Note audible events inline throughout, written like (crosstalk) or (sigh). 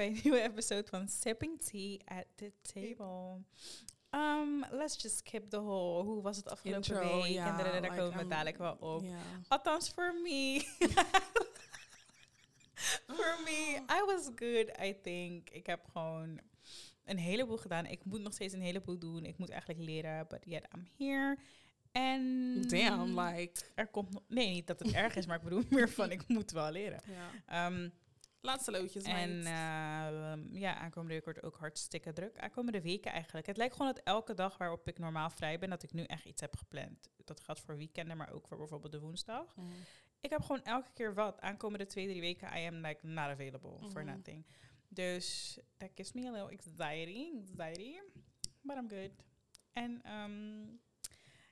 bij een nieuwe episode van Sipping Tea at the Table. Um, let's just skip the whole. Hoe was het afgelopen Intro, week? ja, en daar like, komen we um, dadelijk wel op. Ja. Althans, voor me. (laughs) Voor me, I was good, I think. Ik heb gewoon een heleboel gedaan. Ik moet nog steeds een heleboel doen. Ik moet eigenlijk leren, but yet I'm here. En Damn, like. er komt nog... Nee, niet dat het erg is, maar ik bedoel (laughs) meer van ik moet wel leren. Ja. Ehm, Laatste loodjes, en ehm, ja, aankomende week wordt ook hartstikke druk. Aankomende weken eigenlijk. Het lijkt gewoon dat elke dag waarop ik normaal vrij ben, dat ik nu echt iets heb gepland. Dat geldt voor weekenden, maar ook voor bijvoorbeeld de woensdag. Mm. Ik heb gewoon elke keer wat. Aankomende twee, drie weken, I am like not available for Mhm. nothing. Dus that gives me a little anxiety, anxiety. But I'm good. En ehm,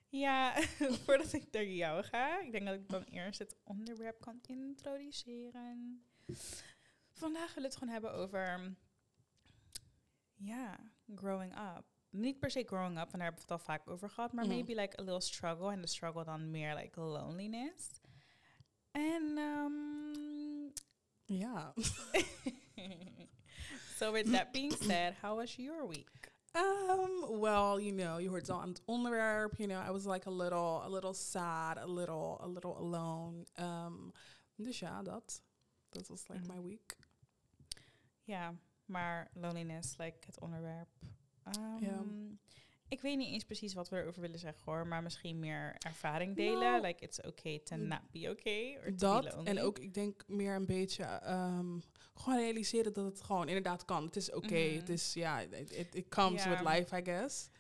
ja, (laughs) voordat ik naar jou ga, ik denk dat ik dan eerst het onderwerp kan introduceren. Vandaag willen we het gewoon hebben over, ja, growing up. Niet per se growing up, want daar hebben we het al vaak over gehad, maar Mhm. maybe like a little struggle. En de struggle dan meer like loneliness. En um, Ja. (laughs) so with that being said, how was your week? Um, well, you know, hoort het al aan het onderwerp. You know, I was like a little, a little sad, a little, a little alone. Um, dus ja, dat. Dat was like Mhm. my week. Ja, maar loneliness, like het onderwerp. Um, Ja. Ik weet niet eens precies wat we erover willen zeggen hoor, maar misschien meer ervaring delen. Nou, like it's okay to not be okay. Or Dat. be. En ook, ik denk meer een beetje, um, gewoon realiseren dat het gewoon inderdaad kan. Het is oké. Mhm. Het is, ja, it, it, it comes with life, I guess.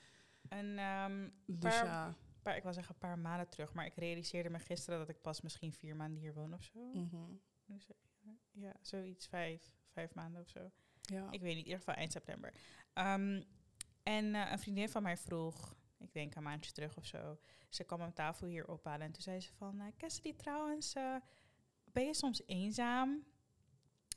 En ehm, Dus Paar- ja. paar, ik wil zeggen een paar maanden terug, maar ik realiseerde me gisteren dat ik pas misschien vier maanden hier woon of zo. mhm. Dus, ja, zoiets, vijf, vijf maanden of zo. Ja. Ik weet niet, in ieder geval eind september. Ehm, en eh, een vriendin van mij vroeg, ik denk een maandje terug of zo, ze kwam mijn tafel hier ophalen en toen zei ze van, uh, Cassidy trouwens, eh, ben je soms eenzaam?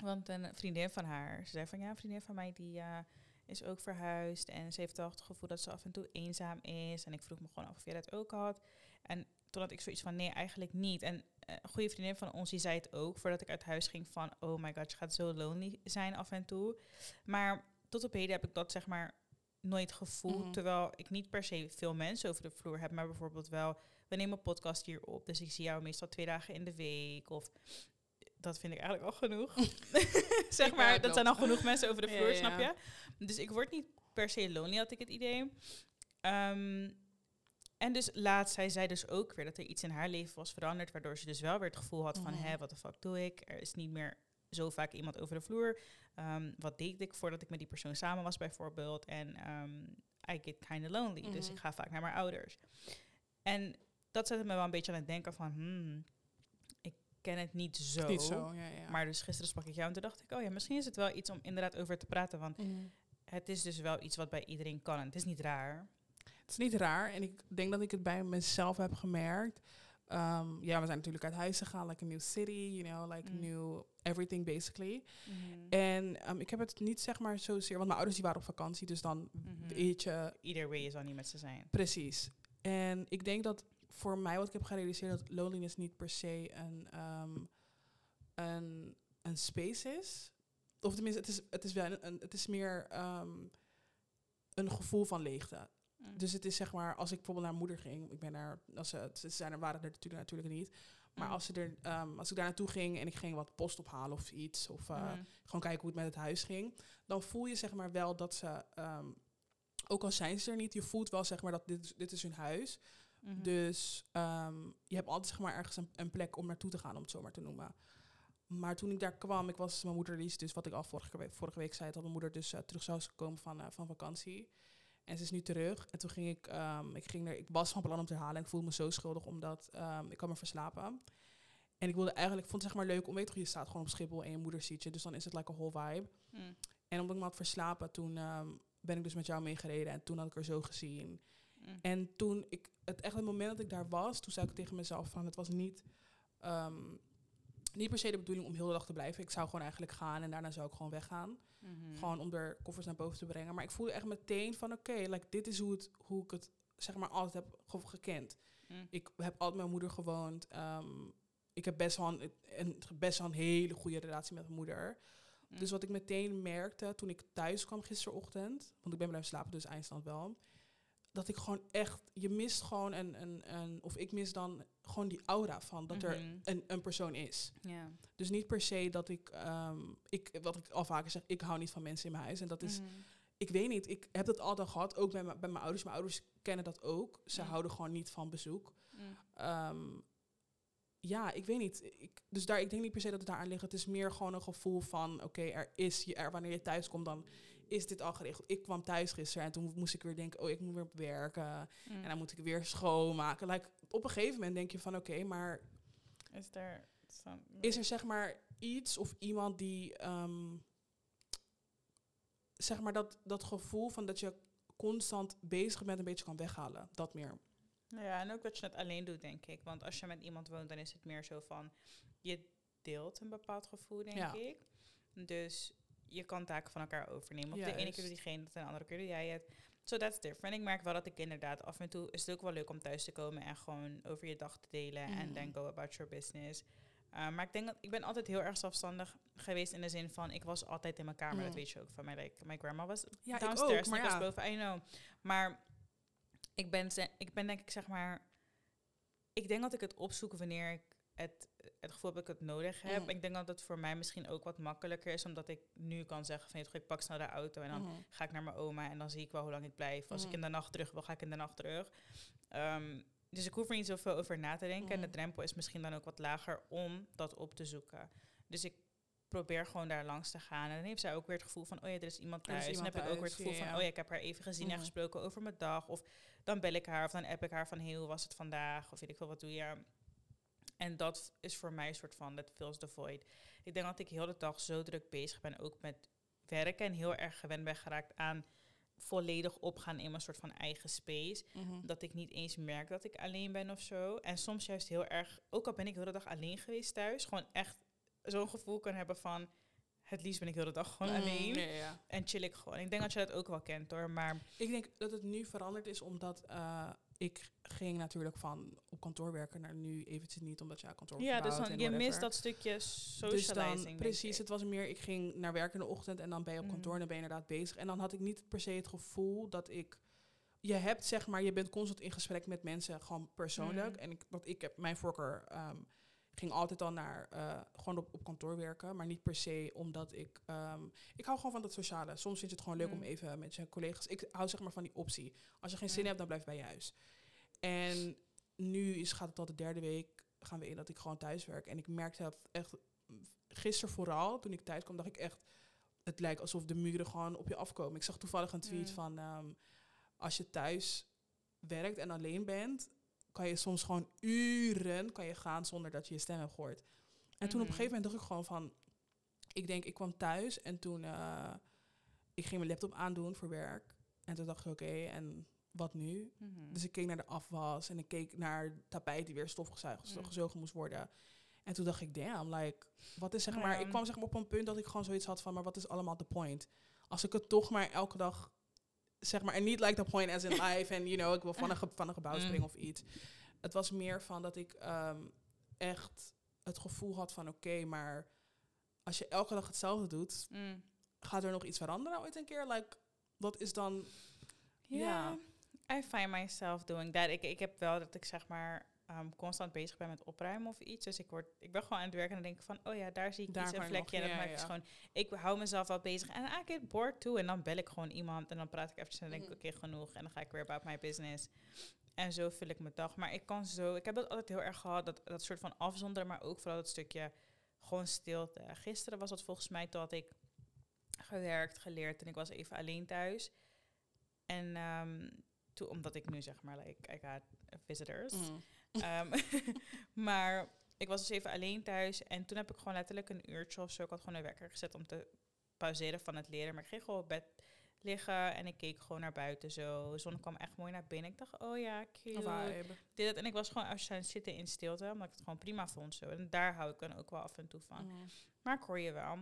Want een vriendin van haar, ze zei van ja, een vriendin van mij die eh, is ook verhuisd en ze heeft toch het gevoel dat ze af en toe eenzaam is. En ik vroeg me gewoon af of jij dat ook had. En toen had ik zoiets van nee, eigenlijk niet. En eh, een goede vriendin van ons die zei het ook voordat ik uit huis ging van oh my god, je gaat zo lonely zijn af en toe. Maar tot op heden heb ik dat zeg maar nooit gevoeld. Mhm. Terwijl ik niet per se veel mensen over de vloer heb, maar bijvoorbeeld wel, we nemen een podcast hier op, dus ik zie jou meestal twee dagen in de week of dat vind ik eigenlijk al genoeg. (laughs) (laughs) zeg maar, dat zijn al genoeg mensen over de vloer, ja. snap je? Dus ik word niet per se lonely, had ik het idee. Ehm, en dus laatst zei zij dus ook weer dat er iets in haar leven was veranderd, waardoor ze dus wel weer het gevoel had van, hé, wat de fuck doe ik? Er is niet meer zo vaak iemand over de vloer. Ehm, wat deed ik voordat ik met die persoon samen was bijvoorbeeld? En ehm, I get kind of lonely, dus Mhm. ik ga vaak naar mijn ouders. En dat zette me wel een beetje aan het denken van, hmm, ik ken het niet zo. Niet zo, ja, ja. Maar dus gisteren sprak ik jou en toen dacht ik, oh ja, misschien is het wel iets om inderdaad over te praten. Want Mhm. het is dus wel iets wat bij iedereen kan. En het is niet raar. Het is niet raar. En ik denk dat ik het bij mezelf heb gemerkt. Ehm, ja, we zijn natuurlijk uit huis gegaan. Like a new city, you know, like Mm. new everything basically. En ehm, ik heb het niet zeg maar zozeer... Want mijn ouders die waren op vakantie, dus dan weet je... Either way je zal niet met ze zijn. Precies. En ik denk dat voor mij wat ik heb gerealiseerd... dat loneliness niet per se een, ehm, een, een space is. Of tenminste, het is, het is, wel een, een- het is meer een gevoel van leegte. Mm. Dus het is zeg maar, als ik bijvoorbeeld naar moeder ging, ik ben daar, als ze, ze zijn er, waren er natuurlijk, natuurlijk niet. Maar Mm. als, ze er, ehm, als ik daar naartoe ging en ik ging wat post ophalen of iets, of eh, Mhm. gewoon kijken hoe het met het huis ging, dan voel je zeg maar wel dat ze, ehm, ook al zijn ze er niet, je voelt wel zeg maar dat dit, dit is hun huis. Mhm. Dus ehm, je hebt altijd zeg maar ergens een, een plek om naartoe te gaan, om het zo maar te noemen. Maar toen ik daar kwam, ik was mijn moeder liefst, dus wat ik al vorige week, vorige week zei, dat mijn moeder dus eh, terug zou komen van, eh, van vakantie. En ze is nu terug. En toen ging ik, ehm, ik ging er, ik was van plan om te halen en ik voelde me zo schuldig omdat ehm, ik had me verslapen. En ik wilde eigenlijk, ik vond het zeg maar leuk om, weet je je staat gewoon op Schiphol en je moeder ziet je, dus dan is het like a whole vibe. Mm. En omdat ik me had verslapen, toen ehm, ben ik dus met jou meegereden en toen had ik er zo gezien. Mm. En toen ik, het echt het moment dat ik daar was, toen zei ik tegen mezelf van, het was niet, niet per se de bedoeling om heel de dag te blijven. Ik zou gewoon eigenlijk gaan en daarna zou ik gewoon weggaan. Mhm. Gewoon om er koffers naar boven te brengen. Maar ik voelde echt meteen van, oké, like, dit is hoe, het, hoe ik het zeg maar altijd heb ge- gekend. Mm. Ik heb altijd met mijn moeder gewoond. ehm, ik heb best wel een, een, best wel een hele goede relatie met mijn moeder. Mm. Dus wat ik meteen merkte toen ik thuis kwam gisterochtend, want ik ben blijven slapen, dus eindstand wel, dat ik gewoon echt, je mist gewoon een, een, een of ik mis dan gewoon die aura van dat er Mhm. een, een persoon is. Dus niet per se dat ik, ehm, ik, wat ik al vaker zeg, ik hou niet van mensen in mijn huis. En dat is, Mhm. ik weet niet, ik heb dat altijd gehad, ook bij, mijn- bij mijn ouders. Mijn ouders kennen dat ook. Ze Mm. houden gewoon niet van bezoek. Mm. Ehm, ja, ik weet niet. Ik, dus daar, ik denk niet per se dat het daar aan ligt. Het is meer gewoon een gevoel van, oké, er is, je, er, wanneer je thuis komt, dan is dit al geregeld. Ik kwam thuis gisteren en toen moest ik weer denken, oh, ik moet weer werken. Mm. En dan moet ik weer schoonmaken. Like, op een gegeven moment denk je van, oké, maar Is er is er zeg maar iets of iemand die, ehm, zeg maar dat, dat gevoel van dat je constant bezig bent een beetje kan weghalen. Dat meer. Ja, en ook dat je het alleen doet, denk ik. Want als je met iemand woont, dan is het meer zo van... Je deelt een bepaald gevoel, denk Ja. ik. Dus je kan taken van elkaar overnemen. Op de ene keer doet diegene en de andere keer doe jij het. So that's different. Ik merk wel dat ik inderdaad af en toe... is het ook wel leuk om thuis te komen en gewoon over je dag te delen. En Mhm. then go about your business. Uh, maar ik denk dat ik ben altijd heel erg zelfstandig geweest in de zin van ik was altijd in mijn kamer. Dat Mhm. weet je ook van mij. Like, mijn grandma was Ja, ik downstairs ook, maar ik was boven. I know. Maar ik ben, ik ben denk ik zeg maar... Ik denk dat ik het opzoek wanneer ik het, het gevoel heb dat ik het nodig heb. Mhm. Ik denk dat het voor mij misschien ook wat makkelijker is. Omdat ik nu kan zeggen van... "Goed, Ik pak snel de auto en dan Mhm. ga ik naar mijn oma. En dan zie ik wel hoe lang ik blijf. Als ik Mhm. in de nacht terug wil, ga ik in de nacht terug. Ehm, dus ik hoef er niet zoveel over na te denken. En de drempel is misschien dan ook wat lager om dat op te zoeken. Dus ik probeer gewoon daar langs te gaan. En dan heeft zij ook weer het gevoel van, oh ja, er is iemand is thuis. en dan heb ik ook weer het gevoel ja, van, oh ja, ik heb haar even gezien en gesproken over mijn dag. Of dan bel ik haar of dan app ik haar van, hey, hoe was het vandaag? Of weet ik veel, wat doe je? En dat is voor mij een soort van, that fills the void. Ik denk dat ik heel de dag zo druk bezig ben, ook met werken. En heel erg gewend ben geraakt aan volledig opgaan in mijn soort van eigen space Mhm. dat ik niet eens merk dat ik alleen ben of zo. En soms juist heel erg, ook al ben ik de hele dag alleen geweest thuis, gewoon echt zo'n gevoel kan hebben van het liefst ben ik de hele dag gewoon Mhm. alleen Ja, ja. en chill ik gewoon. Ik denk dat je dat ook wel kent hoor, maar Ik denk dat het nu veranderd is omdat eh, ik ging natuurlijk van op kantoor werken naar nu eventjes niet, omdat ja, kantoor ja, dus dan, je mist dat stukje Dus socializing. dan, denk precies, het was meer, ik ging naar werk in de ochtend en dan ben je op Mhm. kantoor en dan ben je inderdaad bezig. En dan had ik niet per se het gevoel dat ik, je hebt zeg maar, je bent constant in gesprek met mensen, gewoon persoonlijk. Mhm. En ik, dat ik heb, mijn voorkeur ehm, ging altijd al naar, eh, gewoon op, op kantoor werken, maar niet per se omdat ik, ehm, ik hou gewoon van dat sociale. Soms vind je het gewoon leuk om Mhm. even met je collega's, ik hou zeg maar van die optie. Als je geen zin hebt, dan blijf bij je huis. En nu is, gaat het al de derde week, gaan we in dat ik gewoon thuis werk. En ik merkte dat echt, gisteren vooral, toen ik thuis kwam, dacht ik echt, het lijkt alsof de muren gewoon op je afkomen. Ik zag toevallig een tweet Mm. van, ehm, als je thuis werkt en alleen bent, kan je soms gewoon uren kan je gaan zonder dat je je stem hebt gehoord. En toen op Mhm. een gegeven moment dacht ik gewoon van, ik denk, ik kwam thuis en toen, eh, ik ging mijn laptop aandoen voor werk. En toen dacht ik, oké, en wat nu? Mhm. Dus ik keek naar de afwas en ik keek naar het tapijt die weer stofgezuigd, Mm. gezogen moest worden. En toen dacht ik, damn, like, wat is zeg Nou maar... Ik kwam zeg maar op een punt dat ik gewoon zoiets had van, maar wat is allemaal de point? Als ik het toch maar elke dag, zeg maar, en niet like the point as in (laughs) life en, you know, ik wil van een, ge- van een gebouw Mm. springen of iets. Het was meer van dat ik ehm, echt het gevoel had van, oké, maar als je elke dag hetzelfde doet, Mm. gaat er nog iets veranderen ooit een keer? Like, wat is dan... Ja, I find myself doing that. Ik, ik heb wel dat ik zeg maar ehm, constant bezig ben met opruimen of iets. Dus ik, word, ik ben gewoon aan het werken en dan denk ik van, oh ja, daar zie ik Daar iets, een nog- vlekje. En dan ja, maak ik ja. gewoon, ik hou mezelf wel bezig. En I get bored too. En dan bel ik gewoon iemand en dan praat ik eventjes en dan denk ik, Mhm. oké, genoeg. En dan ga ik weer about my business. En zo vul ik mijn dag. Maar ik kan zo, ik heb dat altijd heel erg gehad, dat, dat soort van afzonderen, maar ook vooral dat stukje gewoon stilte. Gisteren was dat volgens mij dat ik gewerkt, geleerd en ik was even alleen thuis. En ehm, toen, omdat ik nu zeg maar, like, I got visitors. Mm. (laughs) Ehm, (laughs) maar ik was dus even alleen thuis en toen heb ik gewoon letterlijk een uurtje of zo, ik had gewoon een wekker gezet om te pauzeren van het leren. Maar ik ging gewoon op bed liggen en ik keek gewoon naar buiten zo. De zon kwam echt mooi naar binnen. Ik dacht, oh ja, cute. Dit, dat. En ik was gewoon als je zitten in stilte, omdat ik het gewoon prima vond zo. En daar hou ik dan ook wel af en toe van. Mm. Maar ik hoor je wel.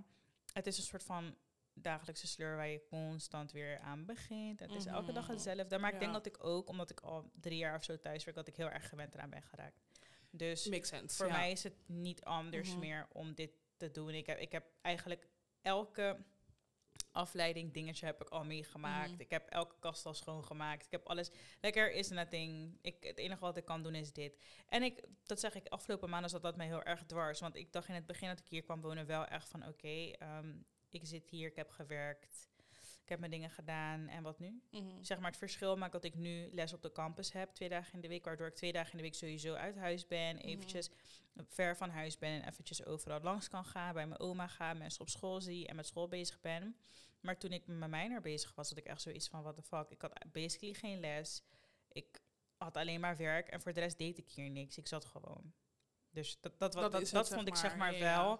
Het is een soort van dagelijkse sleur waar je constant weer aan begint. Het is elke dag Mhm. hetzelfde. Maar ik denk dat ik ook, omdat ik al drie jaar of zo thuis werk, dat ik heel erg gewend eraan ben geraakt. Dus Makes sense. voor ja. mij is het niet anders Mhm. meer om dit te doen. Ik heb, ik heb eigenlijk elke afleiding dingetje heb ik al meegemaakt. Mhm. Ik heb elke kast al schoongemaakt. Ik heb alles. Lekker is nothing. Ik, het enige wat ik kan doen is dit. En ik, dat zeg ik, afgelopen maanden zat dat mij heel erg dwars. Want ik dacht in het begin dat ik hier kwam wonen wel echt van... Oké, ehm, ik zit hier, ik heb gewerkt. Ik heb mijn dingen gedaan. En wat nu? Mhm. Zeg maar het verschil maakt dat ik nu les op de campus heb, twee dagen in de week, waardoor ik twee dagen in de week sowieso uit huis ben, Mhm. eventjes ver van huis ben en eventjes overal langs kan gaan, bij mijn oma ga, mensen op school zie en met school bezig ben. Maar toen ik met mijn minor bezig was, had ik echt zoiets van, what the fuck, ik had basically geen les. Ik had alleen maar werk en voor de rest deed ik hier niks. Ik zat gewoon. Dus dat, dat, Dat dat, vond ik zeg maar, ja.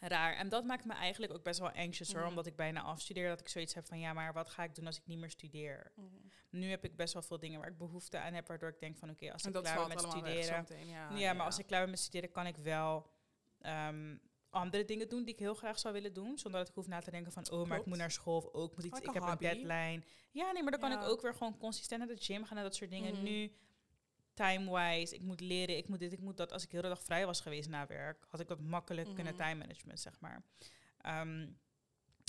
Raar. En dat maakt me eigenlijk ook best wel anxious hoor, Mhm. omdat ik bijna afstudeer. Dat ik zoiets heb van, ja, maar wat ga ik doen als ik niet meer studeer? Mhm. Nu heb ik best wel veel dingen waar ik behoefte aan heb, waardoor ik denk van oké, als En ik klaar ben met studeren. ja, ja. maar als ik klaar ben met studeren, kan ik wel ehm, andere dingen doen die ik heel graag zou willen doen. Zonder dat ik hoef na te denken van oh, maar ik moet naar school of ook moet iets, ik een heb hobby. een deadline. Ja, nee, maar dan kan Ja. ik ook weer gewoon consistent naar de gym gaan en dat soort dingen. Mhm. Nu time-wise, ik moet leren, ik moet dit, ik moet dat. Als ik heel de dag vrij was geweest na werk, had ik dat makkelijk kunnen Mhm. time management, zeg maar. Ehm,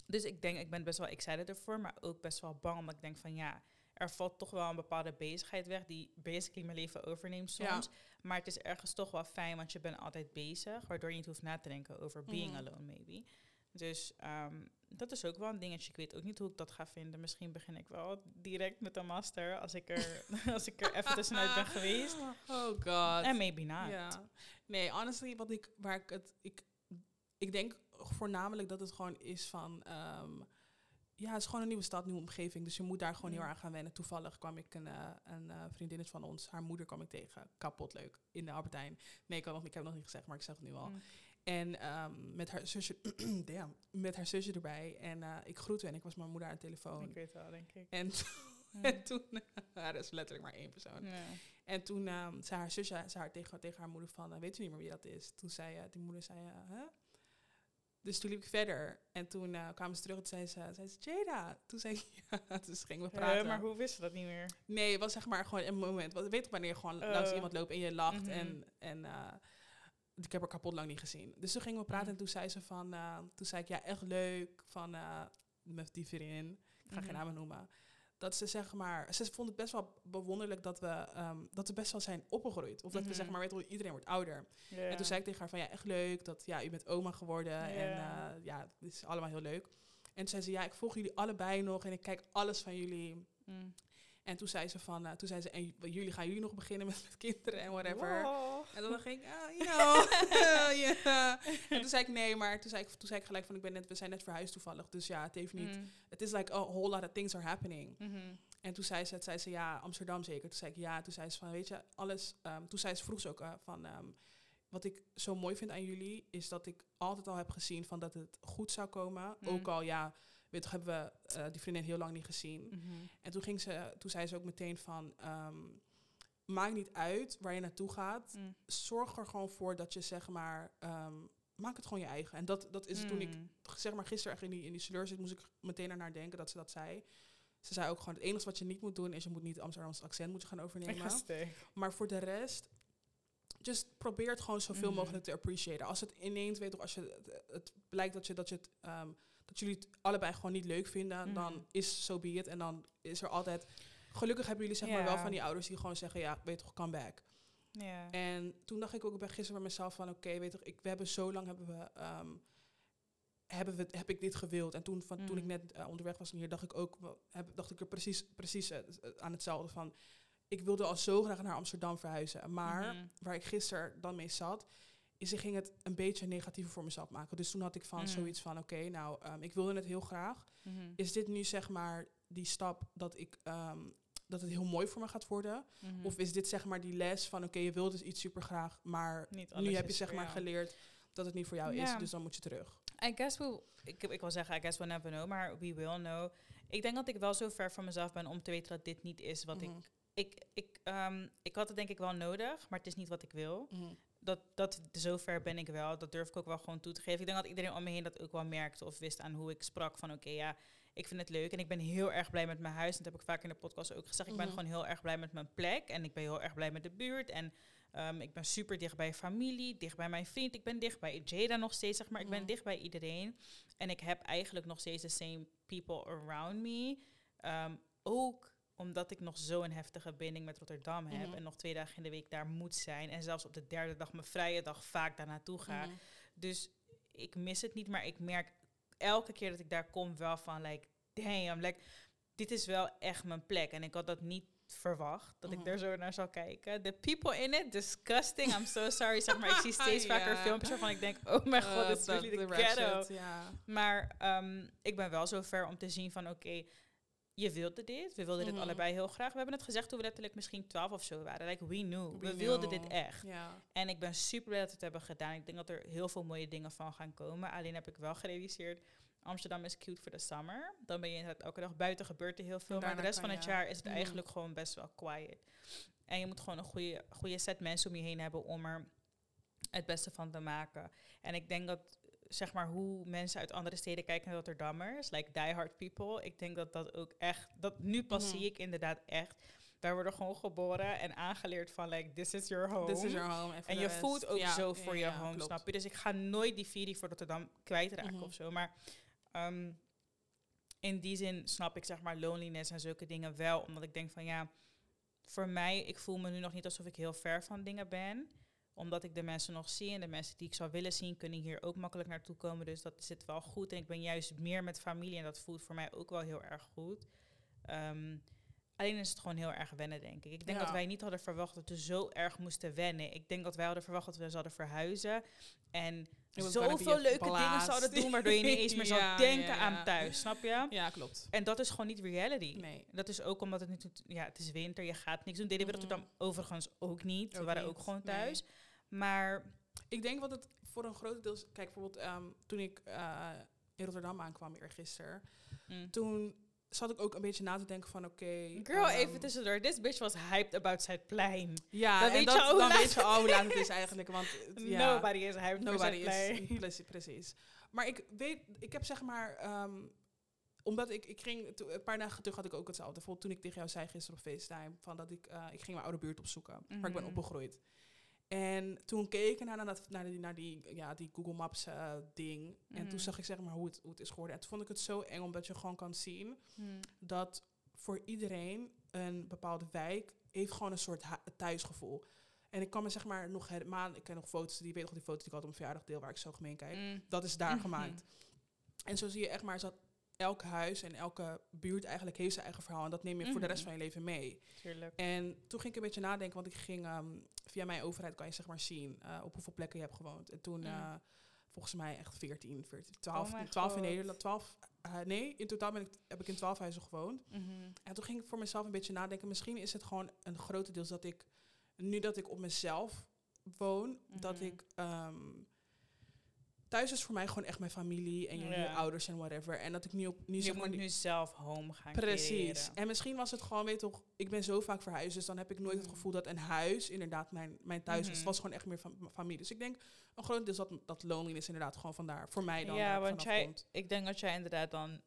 dus ik denk, ik ben best wel excited ervoor, maar ook best wel bang. Omdat ik denk van ja, er valt toch wel een bepaalde bezigheid weg die basically mijn leven overneemt Ja. soms. Maar het is ergens toch wel fijn, want je bent altijd bezig, waardoor je niet hoeft na te denken over being Mhm. alone, maybe. Dus ehm, dat is ook wel een dingetje. Ik weet ook niet hoe ik dat ga vinden. Misschien begin ik wel direct met een master als ik er, (laughs) als ik er even tussenuit ben geweest. (laughs) Oh god. En maybe not. Ja. Nee, honestly, wat ik, waar ik het, ik, ik denk voornamelijk dat het gewoon is van, ehm, ja, het is gewoon een nieuwe stad, nieuwe omgeving, dus je moet daar gewoon heel Mm. erg aan wennen. Toevallig kwam ik een, eh een vriendinnetje van ons, haar moeder kwam ik tegen, kapot leuk, in de Albertijn. Nee, ik, had nog, ik heb het nog niet gezegd, maar ik zeg het nu al. Mm. En ehm, met haar zusje, (clears throat) damn, met haar zusje erbij. En eh, ik groette en ik was mijn moeder aan de telefoon. Ik weet wel, denk ik. En, (laughs) en toen, (laughs) ja, dat is letterlijk maar één persoon. Ja. En toen ehm, zei haar zusje zei haar tegen, tegen haar moeder van, eh, weet je niet meer wie dat is? Toen zei eh, die moeder, zei, huh? Dus toen liep ik verder en toen kwamen ze terug en zei ze, zei ze, Jada. Toen zei ik, (laughs) ja, dus gingen we praten. maar hoe wist ze dat niet meer? Nee, het was zeg maar gewoon een moment. Want weet je wanneer je gewoon Oh. langs iemand loopt en je lacht Mhm. en, en ik heb haar kapot lang niet gezien. Dus toen gingen we praten Mhm. en toen zei ze van, eh, toen zei ik, ja, echt leuk van eh met die vriendin. Ik ga Mhm. geen namen noemen. Dat ze zeg maar, ze vond het best wel bewonderlijk dat we, ehm, dat we best wel zijn opgegroeid. Of dat we Mhm. zeg maar, weet iedereen wordt ouder. En toen zei ik tegen haar van, ja, echt leuk dat, ja, u bent oma geworden. En Ja. eh, ja, het is allemaal heel leuk. En toen zei ze, ja, ik volg jullie allebei nog en ik kijk alles van jullie. Mm. En toen zei ze van, eh, toen zei ze, en jullie gaan jullie nog beginnen met, met kinderen en whatever. Wow. En dan ging ik, ah, you (laughs) know. En toen zei ik nee, maar toen zei ik, toen zei ik gelijk van, ik ben net, we zijn net verhuisd toevallig. Dus ja, het heeft niet, Mm. het is like a whole lot of things are happening. Mhm. En toen zei ze, zei ze, ja, Amsterdam zeker. Toen zei ik, ja. Toen zei ze van, weet je, alles... ehm, toen zei ze, vroeg ze ook eh, van... ehm, wat ik zo mooi vind aan jullie... is dat ik altijd al heb gezien van dat het goed zou komen. Mm. Ook al, ja... Weet je, hebben we eh, die vriendin heel lang niet gezien. Mhm. En toen, ging ze, toen zei ze ook meteen van... ehm, maakt niet uit waar je naartoe gaat. Mm. Zorg er gewoon voor dat je, zeg maar... ehm, maak het gewoon je eigen. En dat, dat is toen ik Mm. zeg maar gisteren echt in die, in die sleur zit, moest ik meteen naar denken dat ze dat zei. Ze zei ook gewoon, het enige wat je niet moet doen, is je moet niet Amsterdamse accent moet je gaan (laughs) overnemen. Maar voor de rest, just probeer het gewoon zoveel Mhm. mogelijk te appreciëren. Als het ineens, weet je, als je het, het blijkt dat je, dat je het, ehm, dat jullie het allebei gewoon niet leuk vinden, Mhm. dan is so be it. En dan is er altijd, gelukkig hebben jullie zeg maar wel van die ouders die gewoon zeggen, ja, weet toch, come back. En toen dacht ik ook bij gisteren bij mezelf van, oké, weet je, ik, we hebben zo lang hebben we, ehm, hebben we, heb ik dit gewild. En toen, van, toen ik Mm. net eh, onderweg was hier, dacht ik ook, heb, dacht ik er precies, precies eh, eh, aan hetzelfde van. Ik wilde al zo graag naar Amsterdam verhuizen, maar Mhm. waar ik gisteren dan mee zat, is ik ging het een beetje negatiever voor mezelf maken. Dus toen had ik van Mm. zoiets van, oké, nou, ehm, ik wilde het heel graag. Mhm. Is dit nu zeg maar die stap dat ik ehm, dat het heel mooi voor me gaat worden? Mhm. Of is dit zeg maar die les van oké, je wilt dus iets super graag, maar nu heb je zeg maar jou. geleerd dat het niet voor jou is, dus dan moet je terug. I guess we, ik, ik wil zeggen, I guess we'll never know, maar we will know. Ik denk dat ik wel zo ver van mezelf ben om te weten dat dit niet is wat Mhm. ik... Ik, ik, ehm, ik had het denk ik wel nodig, maar het is niet wat ik wil. Dat, dat, zover ben ik wel. Dat durf ik ook wel gewoon toe te geven. Ik denk dat iedereen om me heen dat ook wel merkte of wist aan hoe ik sprak. Van oké, ja, ik vind het leuk en ik ben heel erg blij met mijn huis. En dat heb ik vaak in de podcast ook gezegd. Ik ben Mhm. gewoon heel erg blij met mijn plek en ik ben heel erg blij met de buurt. En ehm, ik ben super dicht bij familie, dicht bij mijn vriend. Ik ben dicht bij Jada nog steeds, zeg maar. Ik ben Mhm. dicht bij iedereen. En ik heb eigenlijk nog steeds de same people around me. Ehm, ook omdat ik nog zo'n heftige binding met Rotterdam heb. Mhm. En nog twee dagen in de week daar moet zijn. En zelfs op de derde dag, mijn vrije dag, vaak daar naartoe ga. Mhm. Dus ik mis het niet, maar ik merk elke keer dat ik daar kom wel van, like, damn, like, dit is wel echt mijn plek. En ik had dat niet verwacht, dat Mhm. ik daar zo naar zou kijken. The people in it, disgusting. I'm so sorry, zeg maar. Ik zie steeds (laughs) vaker filmpjes waarvan ik denk, oh mijn god, dit is dat- really the de ghetto. Maar ehm, ik ben wel zover om te zien van, oké, je wilde dit. We wilden Mhm. dit allebei heel graag. We hebben het gezegd toen we letterlijk misschien 12 of zo waren. Like, we knew. We, We wilden dit echt. Ja. En ik ben super blij dat we het hebben gedaan. Ik denk dat er heel veel mooie dingen van gaan komen. Alleen heb ik wel gerealiseerd, Amsterdam is cute voor de summer. Dan ben je inderdaad elke dag buiten, gebeurt er heel veel. Maar de rest van het jaar is het Mhm. eigenlijk gewoon best wel quiet. En je moet gewoon een goede, goede set mensen om je heen hebben om er het beste van te maken. En ik denk dat, zeg maar, hoe mensen uit andere steden kijken naar Rotterdammers, like diehard people, ik denk dat dat ook echt, dat nu pas Mhm. zie ik inderdaad echt. Wij worden gewoon geboren en aangeleerd van, like, this is your home. This is your home. En, je voelt ook ja, zo voor ja, je home, klopt. snap je? Dus ik ga nooit die virie voor Rotterdam kwijtraken Mhm. of zo. Maar ehm, in die zin snap ik zeg maar loneliness en zulke dingen wel. Omdat ik denk van ja, voor mij, ik voel me nu nog niet alsof ik heel ver van dingen ben. Omdat ik de mensen nog zie en de mensen die ik zou willen zien, kunnen hier ook makkelijk naartoe komen. Dus dat zit wel goed. En ik ben juist meer met familie en dat voelt voor mij ook wel heel erg goed. Ehm, alleen is het gewoon heel erg wennen, denk ik. Ik denk Ja. dat wij niet hadden verwacht dat we zo erg moesten wennen. Ik denk dat wij hadden verwacht dat we zouden verhuizen. En zoveel leuke dingen zouden doen, waardoor je niet eens meer (laughs) zou denken ja, aan thuis, snap je? Ja, klopt. En dat is gewoon niet reality. Nee. Dat is ook omdat het nu, ja, het is winter, je gaat niks doen. Deden we Mhm. Rotterdam overigens ook niet. we waren niet, ook gewoon nee. Maar Ik denk wat het voor een groot deel... Kijk, bijvoorbeeld ehm, toen ik eh, in Rotterdam aankwam eergisteren... mm. Toen zat ik ook een beetje na te denken van oké... girl, ehm, even tussendoor. This bitch was hyped about Zuidplein. Ja, Dan en weet je dat, hoe dan weet je al hoe laat het is eigenlijk. Want (laughs) ja, Nobody is hyped nobody is... Precies, precies. Maar ik weet... Ik heb zeg maar... ehm, omdat ik, ik ging... Een paar dagen terug had ik ook hetzelfde. Bijvoorbeeld toen ik tegen jou zei gisteren op FaceTime... Van dat ik... eh, ik ging mijn oude buurt opzoeken. Waar ik ben Mhm. opgegroeid. En toen keek ik naar, naar, dat, naar, die, naar die, ja, die Google Maps eh, ding. En Mhm. toen zag ik zeg maar hoe het, hoe het is geworden. En toen vond ik het zo eng omdat je gewoon kan zien Mm. dat voor iedereen een bepaalde wijk heeft gewoon een soort thuisgevoel. En ik kan me zeg maar nog helemaal, ik ken nog foto's, die weet nog die foto's die ik had op mijn verjaardag deel waar ik zo gemeen kijk. Mm. Dat is daar Mhm. gemaakt. En zo zie je echt maar elk huis en elke buurt eigenlijk heeft zijn eigen verhaal. En dat neem je voor de rest Mhm. van je leven mee. Tuurlijk. En toen ging ik een beetje nadenken, want ik ging ehm, via mijn overheid kan je zeg maar zien eh, op hoeveel plekken je hebt gewoond. En toen Mm. eh, volgens mij echt 14, 14 12, Oh mijn 12 in. Nederland. 12, eh, nee, in totaal ben ik, heb ik in 12 huizen gewoond. Mhm. En toen ging ik voor mezelf een beetje nadenken. Misschien is het gewoon een grotendeels dat ik, nu dat ik op mezelf woon, dat Mhm. ik. ehm, thuis is voor mij gewoon echt mijn familie en Ja. ouders en whatever. En dat ik nu op nu Je zeg maar moet nu zelf home gaan Precies. creëren. En misschien was het gewoon, weet toch, ik ben zo vaak verhuisd, dus dan heb ik nooit het Mhm. gevoel dat een huis inderdaad mijn, mijn thuis was. Mhm. Het was gewoon echt meer van familie. Dus ik denk een groot deel is dat, dat loneliness inderdaad gewoon vandaar, voor mij dan ja, want jij, komt. ik denk dat jij inderdaad dan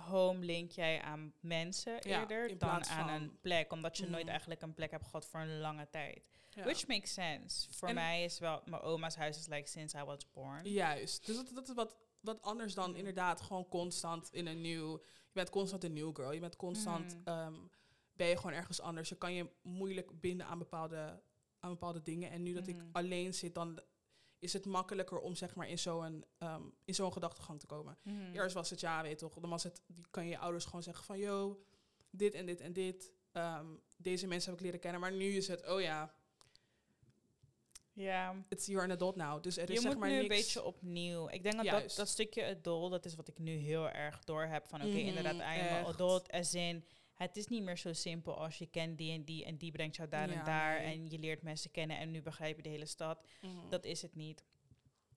home link jij aan mensen Ja, eerder dan aan van- een plek, omdat je nooit Mhm. eigenlijk een plek hebt gehad voor een lange tijd. Ja. Which makes sense. Voor En- mij is wel, mijn oma's huis is like since I was born. Juist. Dus dat, dat is wat, wat anders dan inderdaad gewoon constant in een nieuw... Je bent constant een new girl. Je bent constant... Mhm. ehm, ben je gewoon ergens anders. Je kan je moeilijk binden aan bepaalde, aan bepaalde dingen. En nu dat ik Mhm. alleen zit, dan is het makkelijker om zeg maar in zo'n ehm, in zo'n gedachtegang te komen. Mhm. Eerst was het ja, weet toch. Dan was het, die kan je je ouders gewoon zeggen van, yo, dit en dit en dit. Ehm, deze mensen heb ik leren kennen. Maar nu is het, oh ja, Ja, it's you're an adult now. Dus er is zeg maar nu niks. een beetje opnieuw. Ik denk dat dat, Juist. dat stukje adult, dat is wat ik nu heel erg door heb. Van oké, Mhm, inderdaad, I am a echt. adult. As in, het is niet meer zo simpel als je kent die en die en die brengt jou daar Ja, en daar. nee. En je leert mensen kennen en nu begrijp je de hele stad. Mhm. Dat is het niet.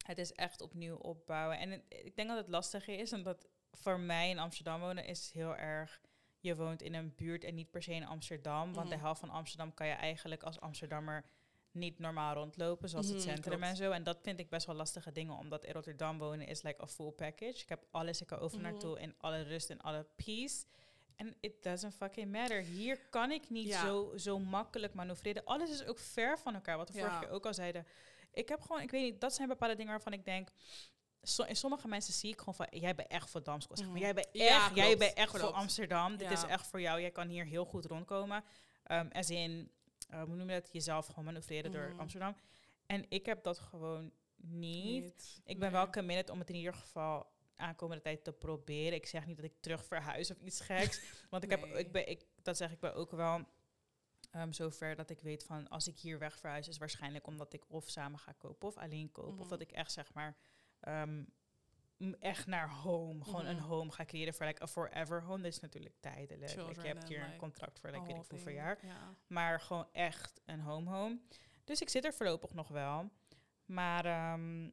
Het is echt opnieuw opbouwen. En het- ik denk dat het lastig is, omdat voor mij in Amsterdam wonen is heel erg... Je woont in een buurt en niet per se in Amsterdam. Want de Mhm. helft van Amsterdam kan je eigenlijk als Amsterdammer niet normaal rondlopen, zoals het Mhm, centrum klopt. en zo. En dat vind ik best wel lastige dingen, omdat in Rotterdam wonen is like a full package. Ik heb alles, ik kan over naartoe in alle rust en alle peace. En it doesn't fucking matter. Hier kan ik niet Ja. zo, zo makkelijk manoeuvreren. Alles is ook ver van elkaar, wat we Ja. vorige keer ook al zeiden. Ik heb gewoon, ik weet niet, dat zijn bepaalde dingen waarvan ik denk... So, in sommige mensen zie ik gewoon van, jij bent echt voor Damsko. Zeg maar. Mhm. Jij bent Ja, echt, jij bent echt voor. Amsterdam. Dit is echt voor jou. Jij kan hier heel goed rondkomen. Um, as in, uh, hoe noem je dat? Jezelf gewoon manoeuvreren door Mhm. Amsterdam. En ik heb dat gewoon niet. Niet. Ik ben Nee. wel committed om het in ieder geval aankomende tijd te proberen. Ik zeg niet dat ik terug verhuis of iets geks. (laughs) want ik heb, Nee. ik ben, ik, dat zeg ik wel ook wel um, zover dat ik weet van als ik hier weg verhuis is waarschijnlijk omdat ik of samen ga kopen of alleen kopen. Of Mhm. dat ik echt zeg maar um, m- echt naar home, gewoon een Mhm. home ga creëren voor like a forever home. Dat is natuurlijk tijdelijk. Like, Children je hebt and, hier een contract voor like, weet ik hoeveel jaar. Ja. Maar gewoon echt een home home. Dus ik zit er voorlopig nog wel. Maar ehm,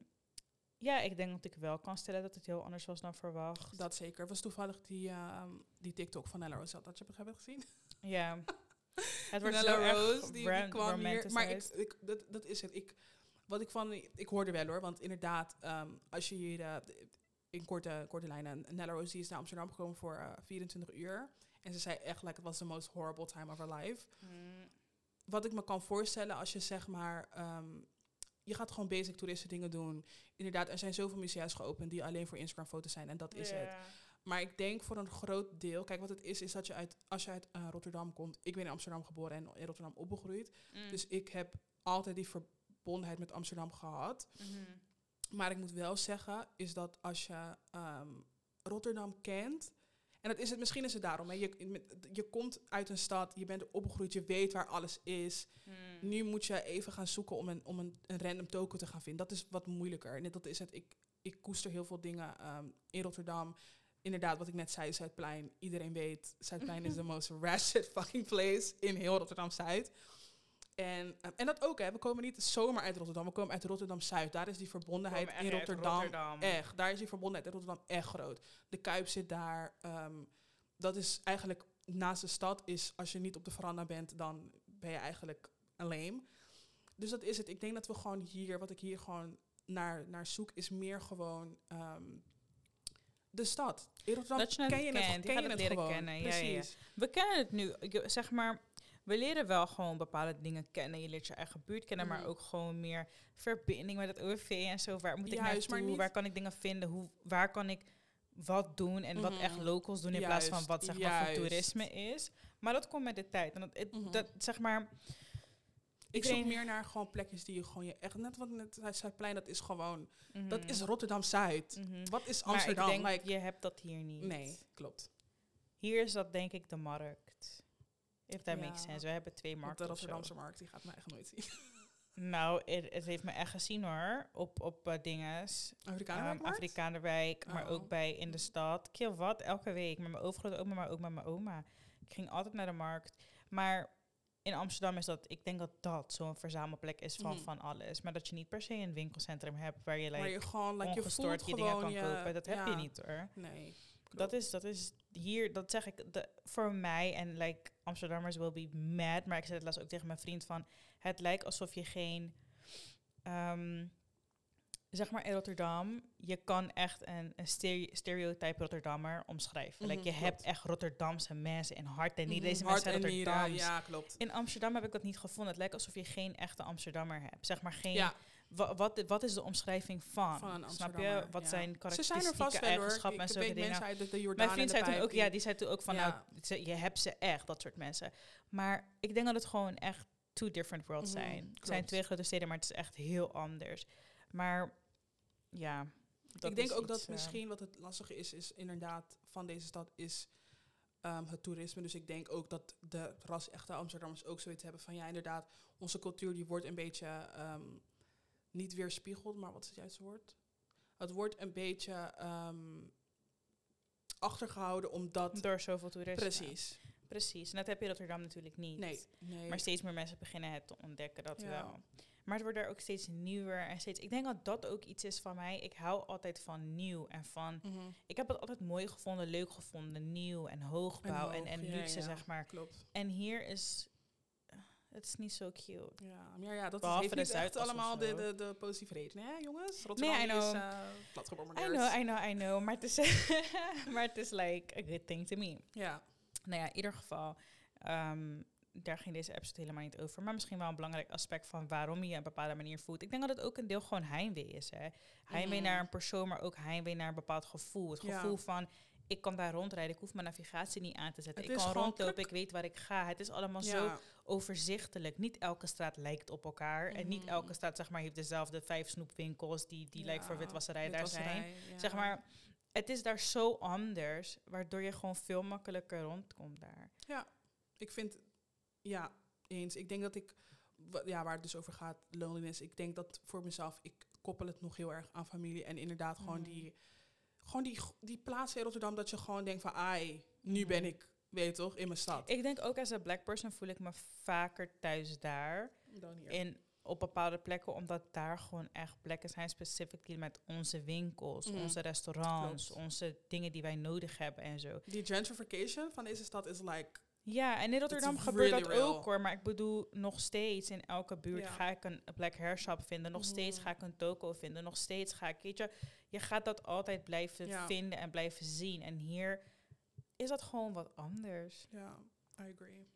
ja, ik denk dat ik wel kan stellen dat het heel anders was dan verwacht. Dat zeker. was toevallig die, ehm, die TikTok van Nella Rose. Dat je het hebben gezien? Ja. (laughs) Het wordt Nella zo Rose, die, kwam hier. Maar ik, dat, dat is het. Ik, wat ik van, ik hoorde wel hoor, want inderdaad, ehm, als je hier eh, in korte, korte lijnen, Nella Rose die is naar Amsterdam gekomen voor eh, 24 uur. En ze zei echt, like, it was the most horrible time of her life. Mm, Wat ik me kan voorstellen als je zeg maar, ehm, je gaat gewoon basic toeristen dingen doen. Inderdaad, er zijn zoveel musea's geopend die alleen voor Instagram foto's zijn en dat is het. Maar ik denk voor een groot deel, kijk wat het is, is dat je uit, als je uit eh, Rotterdam komt. Ik ben in Amsterdam geboren en in Rotterdam opgegroeid. Mm, Dus ik heb altijd die verbondenheid met Amsterdam gehad. mhm. Maar ik moet wel zeggen, is dat als je ehm, Rotterdam kent. En dat is het, misschien is het daarom. Hè, je, je komt uit een stad, je bent opgegroeid, je weet waar alles is. Mm. Nu moet je even gaan zoeken om een, om een, een random token te gaan vinden. Dat is wat moeilijker. En dat is het. Ik, ik koester heel veel dingen ehm, in Rotterdam. Inderdaad, wat ik net zei, Zuidplein. Iedereen weet, Zuidplein is (laughs) the most ratchet fucking place in heel Rotterdam-Zuid. En, ehm, en dat ook, hè. We komen niet zomaar uit Rotterdam. We komen uit Rotterdam-Zuid. Daar is die verbondenheid in Rotterdam, Rotterdam. echt. Daar is die verbondenheid in Rotterdam echt groot. De Kuip zit daar. ehm, dat is eigenlijk naast de stad is, als je niet op de veranda bent, dan ben je eigenlijk alleen. Dus dat is het. Ik denk dat we gewoon hier, wat ik hier gewoon naar, naar zoek, is meer gewoon ehm, de stad. In Rotterdam Dat je het ken je het, kent, je ken gaat je het het leren gewoon. kennen, ja, ja, ja. Precies. We kennen het nu. Zeg maar, we leren wel gewoon bepaalde dingen kennen. Je leert je eigen buurt kennen, maar Mhm. ook gewoon meer verbinding met het OV en zo. Waar moet ik Juist, maar naartoe? niet- Waar kan ik dingen vinden? Hoe, waar kan ik wat doen en wat Mhm. echt locals doen in plaats van wat zeg maar voor toerisme is. Maar dat komt met de tijd. En dat, het- Mhm. dat zeg maar, Ik zoek meer naar gewoon plekjes die je gewoon je echt... Net wat net Zuidplein, dat is gewoon... Dat mhm, is Rotterdam-Zuid. mhm. Wat is Maar Amsterdam? ik denk, Like, je hebt dat hier niet. nee, klopt. Hier is dat denk ik de markt. If that Ja. makes sense. We hebben twee markten de. Rotterdamse markt, die gaat mij echt nooit zien. (laughs) Nou, het, het heeft me echt gezien hoor. Op, op uh, dinges. Afrikaanse Um, Afrikaanderwijk, maar Oh. ook bij in de stad. Kill wat, elke week. Met mijn overgrote oma, maar ook met mijn oma. Ik ging altijd naar de markt. Maar in Amsterdam is dat, ik denk dat dat zo'n verzamelplek is van, Mhm. van alles. Maar dat je niet per se een winkelcentrum hebt waar je Waar like, je gewoon, like, je ongestoord je, dingen kan kopen. Dat heb je niet hoor. Nee. Dat is, dat is hier, dat zeg ik de, voor mij. En like Amsterdammers will be mad. Maar ik zei het laatst ook tegen mijn vriend van... Het lijkt alsof je geen... ehm, zeg maar in Rotterdam, je kan echt een, een stere- stereotype Rotterdammer omschrijven. like, Mhm, je klopt. hebt echt Rotterdamse mensen in hart en niet. Mhm, Deze mensen zijn nieren, Rotterdams. Ja, klopt. In Amsterdam heb ik dat niet gevonden. Het lijkt alsof je geen echte Amsterdammer hebt. Zeg maar geen... Ja, wa- wat, wat is de omschrijving van? van Snap je? Wat ja. zijn Ze karakteristieke er eigenschappen en zulke dingen? uit de, Mijn vriend zei toen ook, ja, die- zei toen ook van, nou, je hebt ze echt, dat soort mensen. Maar ik denk dat het gewoon echt two different worlds Mhm, zijn. Het zijn twee grote steden, maar het is echt heel anders. Maar ja, dat ik denk ook dat eh, misschien wat het lastige is, is inderdaad van deze stad is ehm, het toerisme. Dus ik denk ook dat de ras-echte Amsterdammers ook zoiets hebben van ja, inderdaad, onze cultuur die wordt een beetje ehm, niet weerspiegeld, maar wat is het juiste woord? Het wordt een beetje ehm, achtergehouden omdat. door zoveel toeristen. Precies. Precies. En dat heb je in Rotterdam natuurlijk niet. Nee, nee. Maar steeds meer mensen beginnen het te ontdekken, dat Ja. wel. Maar het wordt er ook steeds nieuwer en steeds... Ik denk dat dat ook iets is van mij. Ik hou altijd van nieuw en van... Mhm. Ik heb het altijd mooi gevonden, leuk gevonden, nieuw en hoogbouw en, hoog, en luxe, ja. zeg maar. Klopt. En hier is... het is niet zo cute. Ja, maar ja, dat is, Behalve heeft niet allemaal de, de, de positieve reden, hè jongens? Rotterdam I is know. uh, plat I know, I know, I know. Maar het is, (laughs) maar het is like a good thing to me. Ja, Nou ja, in ieder geval, ehm, daar ging deze episode helemaal niet over. Maar misschien wel een belangrijk aspect van waarom je je een bepaalde manier voelt. Ik denk dat het ook een deel gewoon heimwee is. Hè? Heimwee Mhm. naar een persoon, maar ook heimwee naar een bepaald gevoel. Het Ja. gevoel van, ik kan daar rondrijden, ik hoef mijn navigatie niet aan te zetten. Het ik kan rondlopen, ik weet waar ik ga. Het is allemaal zo ja. overzichtelijk. Niet elke straat lijkt op elkaar. En niet Mhm. elke straat zeg maar, heeft dezelfde vijf snoepwinkels die, die lijkt voor Ja, witwasserij daar zijn. witwasserij, ja. Zeg maar, het is daar zo anders, waardoor je gewoon veel makkelijker rondkomt daar. Ik vind, ja, eens. Ik denk dat ik, ja, waar het dus over gaat, loneliness. Ik denk dat voor mezelf, ik koppel het nog heel erg aan familie. En inderdaad gewoon Mhm. die, gewoon die, die plaats in Rotterdam dat je gewoon denkt van, ai, nu Mhm. ben ik, weet je toch, in mijn stad. Ik denk ook als een black person voel ik me vaker thuis daar. Dan hier. In, op bepaalde plekken, omdat daar gewoon echt plekken zijn, specifically met onze winkels, Mhm. onze restaurants, Klopt. onze dingen die wij nodig hebben en zo. Die gentrification van deze stad is like, Ja, en in Rotterdam It's gebeurt really dat real. ook hoor. Maar ik bedoel, nog steeds in elke buurt Ja. ga ik een black hair shop vinden. Nog steeds Mhm. ga ik een toko vinden. Nog steeds ga ik, weet je, je gaat dat altijd blijven Ja. vinden en blijven zien. En hier is dat gewoon wat anders. ja, I agree.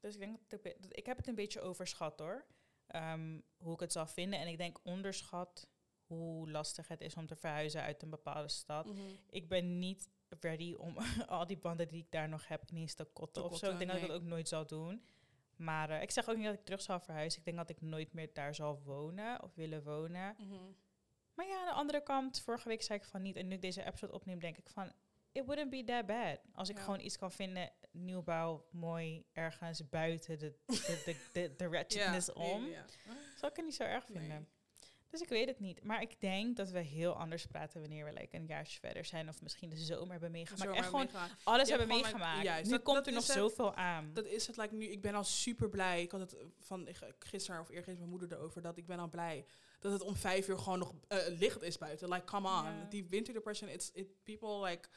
Dus ik denk dat ik, dat- ik heb het een beetje overschat hoor. Ehm, hoe ik het zal vinden. En ik denk onderschat hoe lastig het is om te verhuizen uit een bepaalde stad. Mhm. Ik ben niet ready om (laughs) al die banden die ik daar nog heb ineens te kotten Te of zo. Ik denk dat ik dat ook nooit zal doen. Maar eh, ik zeg ook niet dat ik terug zal verhuizen. Ik denk dat ik nooit meer daar zal wonen of willen wonen. Mhm. Maar ja, aan de andere kant, vorige week zei ik van niet. En nu ik deze episode opneem, denk ik van... It wouldn't be that bad. Als ik Ja. gewoon iets kan vinden, nieuwbouw, mooi, ergens buiten de, de, de, de, de (laughs) ratchetness Ja, om. ja. Zou ik het niet zo erg Nee. Dus ik weet het niet. Maar ik denk dat we heel anders praten wanneer we like, een jaartje verder zijn. Of misschien de zomer hebben meegemaakt. Zo echt maar gewoon alles Je hebben gewoon, like, meegemaakt. juist, nu dat- komt dat er nog het. zoveel aan. Dat is het, like, nu, ik ben al super blij. Ik had het eh, van gisteren of eergisteren mijn moeder erover, dat ik ben al blij dat het om vijf uur gewoon nog eh, licht is buiten. Like, come on. Ja. Die winter depression, it's, it, people, like,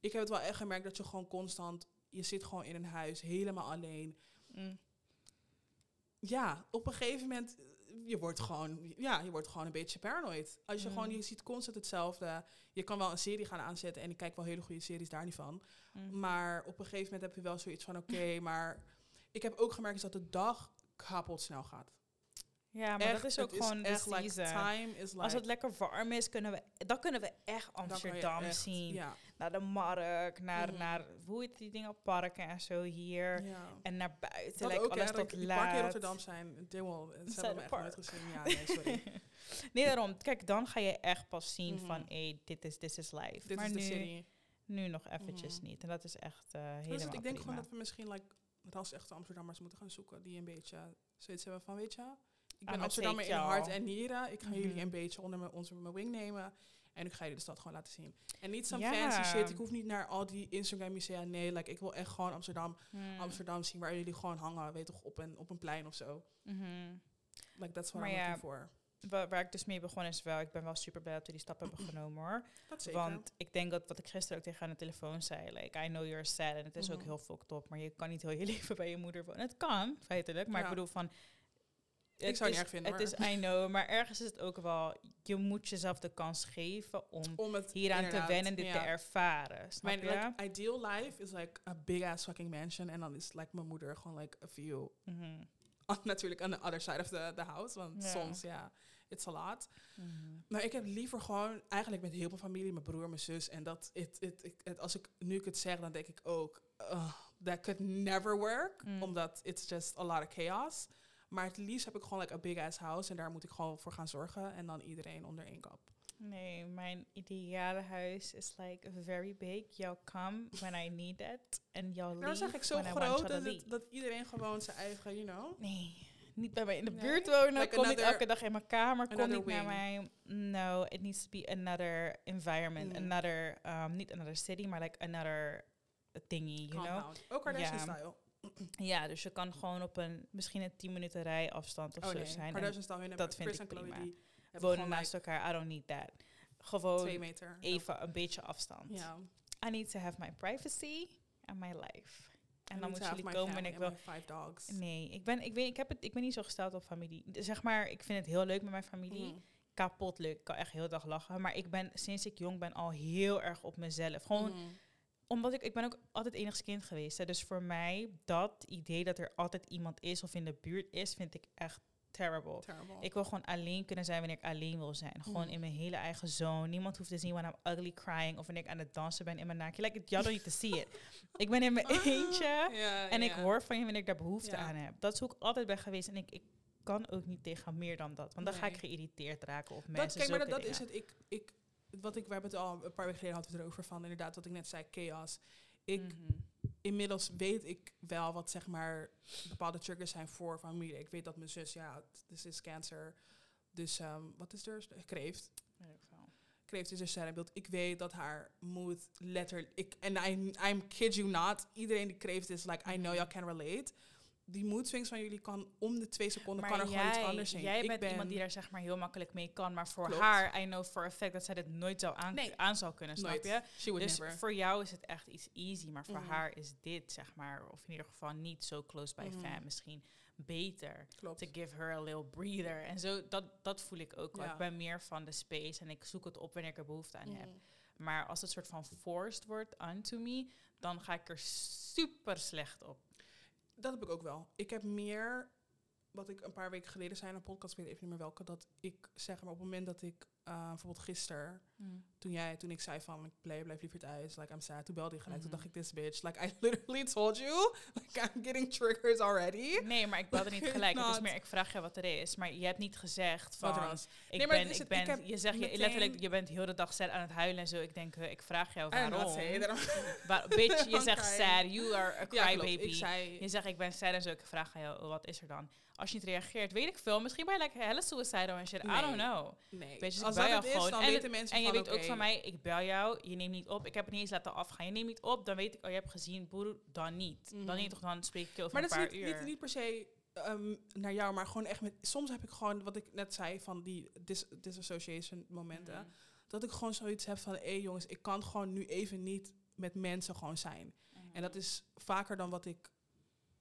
ik heb het wel echt gemerkt dat je gewoon constant, je zit gewoon in een huis, helemaal alleen. Mm. Ja, op een gegeven moment, je wordt gewoon, ja, je wordt gewoon een beetje paranoid. Als je Mm. gewoon, je ziet constant hetzelfde. Je kan wel een serie gaan aanzetten en ik kijk wel hele goede series daar niet van. Mm. Maar op een gegeven moment heb je wel zoiets van, oké, (laughs) maar ik heb ook gemerkt is dat de dag kapot snel gaat. Ja, maar Echt, dat is het ook gewoon de echt, like, season. is like, Als het lekker warm is, kunnen we, dan kunnen we echt Amsterdam echt- zien. Ja, Naar de markt, naar, Mhm. naar hoe heet die dingen, parken en zo hier. ja. En naar buiten, Dat like, ook, alles tot parken in. Rotterdam zijn, they will, ze Zijn hebben de echt nooit gezien. Ja, nee, sorry. (laughs) nee, daarom. Kijk, dan ga je echt pas zien Mhm. van, hé, dit is this is life. Dit maar is de nu, nu nog eventjes Mhm. niet. En dat is echt eh helemaal Dus ik denk prima. gewoon dat we misschien like, ras echte Amsterdammers moeten gaan zoeken. Die een beetje zoiets hebben van, weet je... Ik ben Amsterdammer in hart en nieren. Ik ga Mhm. jullie een beetje onder mijn, wing nemen. En ik ga jullie de stad gewoon laten zien. En niet zo'n fancy shit. Ik hoef niet naar al die Instagram musea. Nee, like, ik wil echt gewoon Amsterdam, Hmm. Amsterdam zien. Waar jullie gewoon hangen, weet toch, op een, op een plein of zo. Mhm. Like, that's what Maar I'm ja, looking for. Wa- Waar ik dus mee begon is wel, ik ben wel super blij dat we die stap hebben (clears throat) genomen hoor. Dat zeker. Want ik denk dat wat ik gisteren ook tegen aan de telefoon zei, like, I know you're sad en het is ook Mhm. heel fucked up, maar je kan niet heel je (laughs) leven bij je moeder wonen. Het kan, feitelijk, maar Ja. ik bedoel van... Ik zou het niet erg vinden, Het is, I know, maar ergens is het ook wel, je moet jezelf de kans geven om Om het hieraan te wennen, dit te ervaren. Snap Mijn like, ideal life is like a big ass fucking mansion. En dan is like mijn moeder gewoon like a view. Mhm. (laughs) Natuurlijk on the other side of the, the house. Want soms, ja, it's a lot. Mhm. Maar ik heb liever gewoon, eigenlijk met heel veel familie, mijn broer, mijn zus. En dat, it, it, als ik, nu ik het zeg, dan denk ik ook, uh, that could never work. Mm. Omdat it's just a lot of chaos. Maar het liefst heb ik gewoon like a big ass house. En daar moet ik gewoon voor gaan zorgen. En dan iedereen onder één kap. Nee, mijn ideale huis is like very big. Y'all come when I need it. En y'all leave Nou zeg ik zo groot dat, het- dat iedereen gewoon zijn eigen, you know. Nee, niet bij mij in de Nee? buurt wonen. Like kom niet elke dag in mijn kamer. Kom niet naar wing. mij. No, it needs to be another environment. Mm. Another, um, niet another city, maar like another thingy, you know? Ook Kardashian Ja. style. Ja, dus je kan gewoon op een, misschien een 10 minuten rij afstand of Oh zo nee, zijn. En dat vind Chris ik prima. die wonen naast like elkaar, I don't need that. Gewoon twee meter. even een beetje afstand. Ja. I need to have my privacy and my life. En dan moeten jullie komen en ik wil... Five dogs. Nee, ik ben, ik, weet, ik, heb het, ik ben niet zo gesteld op familie. Zeg maar, ik vind het heel leuk met mijn familie. Mm. Kapot leuk. Ik kan echt heel dag lachen. Maar ik ben, sinds ik jong ben, al heel erg op mezelf. Gewoon Mm. Omdat ik, ik ben ook altijd enigskind geweest. Hè. Dus voor mij, dat idee dat er altijd iemand is of in de buurt is, vind ik echt terrible. Terrible. Ik wil gewoon alleen kunnen zijn wanneer ik alleen wil zijn. Gewoon Mm. in mijn hele eigen zone. Niemand hoeft te zien when I'm ugly crying of wanneer ik aan het dansen ben in mijn naakje. Like, y'all don't need to see it. (laughs) ik ben in mijn eentje Ja, en ik hoor van je wanneer ik daar behoefte aan heb. Dat is hoe ik altijd ben geweest en ik, ik kan ook niet tegen meer dan dat. Want dan ga ik geïrriteerd raken op Dat, mensen. kijk, maar dat, dat is het. Ik, ik, wat ik, we hebben het al een paar weken geleden hadden we het erover van, inderdaad, wat ik net zei, chaos. Ik, Mhm. inmiddels weet ik wel wat zeg maar bepaalde triggers zijn voor familie. Ik weet dat mijn zus, ja, dus is cancer. Dus ehm, wat is er? Kreeft. Kreeft is er sterrenbeeld. Ik weet dat haar moed letterlijk... Ik, en I, I'm kid you not. Iedereen die kreeft is like, I know y'all can relate. Die mood swings van jullie kan om de twee seconden kan er gewoon iets anders zijn. Jij ik bent ben, iemand die daar zeg maar heel makkelijk mee kan. Maar voor Klopt. haar, I know for a fact dat zij dit nooit zou aan, Nee. aan zou kunnen, snap nooit. je? Dus never. voor jou is het echt iets easy. Maar voor Mhm. haar is dit, zeg maar, of in ieder geval niet zo close by Mhm. fam, misschien beter. Klopt. To give her a little breather. En zo, dat, dat voel ik ook wel. Ja. Ik ben meer van de space en ik zoek het op wanneer ik er behoefte aan heb. Mhm. Maar als het soort van forced wordt onto me, dan ga ik er super slecht op. Dat heb ik ook wel. Ik heb meer, wat ik een paar weken geleden zei een podcast, weet even niet meer welke, dat ik zeg maar op het moment dat ik, uh, bijvoorbeeld gisteren, toen jij, toen ik zei van, ik blijf, blijf liever thuis, like I'm sad, toen belde je gelijk, toen dacht ik, this bitch, like I literally told you, like I'm getting triggers already. Nee, maar ik belde niet (laughs) gelijk. Het is meer, ik vraag je wat er is. Maar je hebt niet gezegd van... Wat er was. Ik Nee, maar ben, het ik ben, je zegt je, letterlijk, je bent heel de dag sad aan het huilen en zo. Ik denk, eh, ik vraag jou waarom. Waar- (laughs) bitch, (laughs) je zegt sad, you are a crybaby. Je zegt, ik ben sad en zo. Ik vraag aan jou, wat is er dan? Als je niet reageert, weet ik veel. Misschien ben je like hella suicidal en shit. I don't know. nee. Weet je, dus Als ik bel dat jou is, gewoon. dan En weten mensen En je van, weet ook van mij, ik bel jou, je neemt niet op. Ik heb het niet eens laten afgaan. Je neemt niet op, dan weet ik, oh, je hebt gezien, boer, dan niet. Mhm. Dan niet, toch dan spreek ik je over Maar een dat is paar niet, uur. niet, niet per se ehm, naar jou, maar gewoon echt met... Soms heb ik gewoon, wat ik net zei, van die dis disassociation momenten. Mhm. Dat ik gewoon zoiets heb van, hé jongens, ik kan gewoon nu even niet met mensen gewoon zijn. Mhm. En dat is vaker dan wat ik,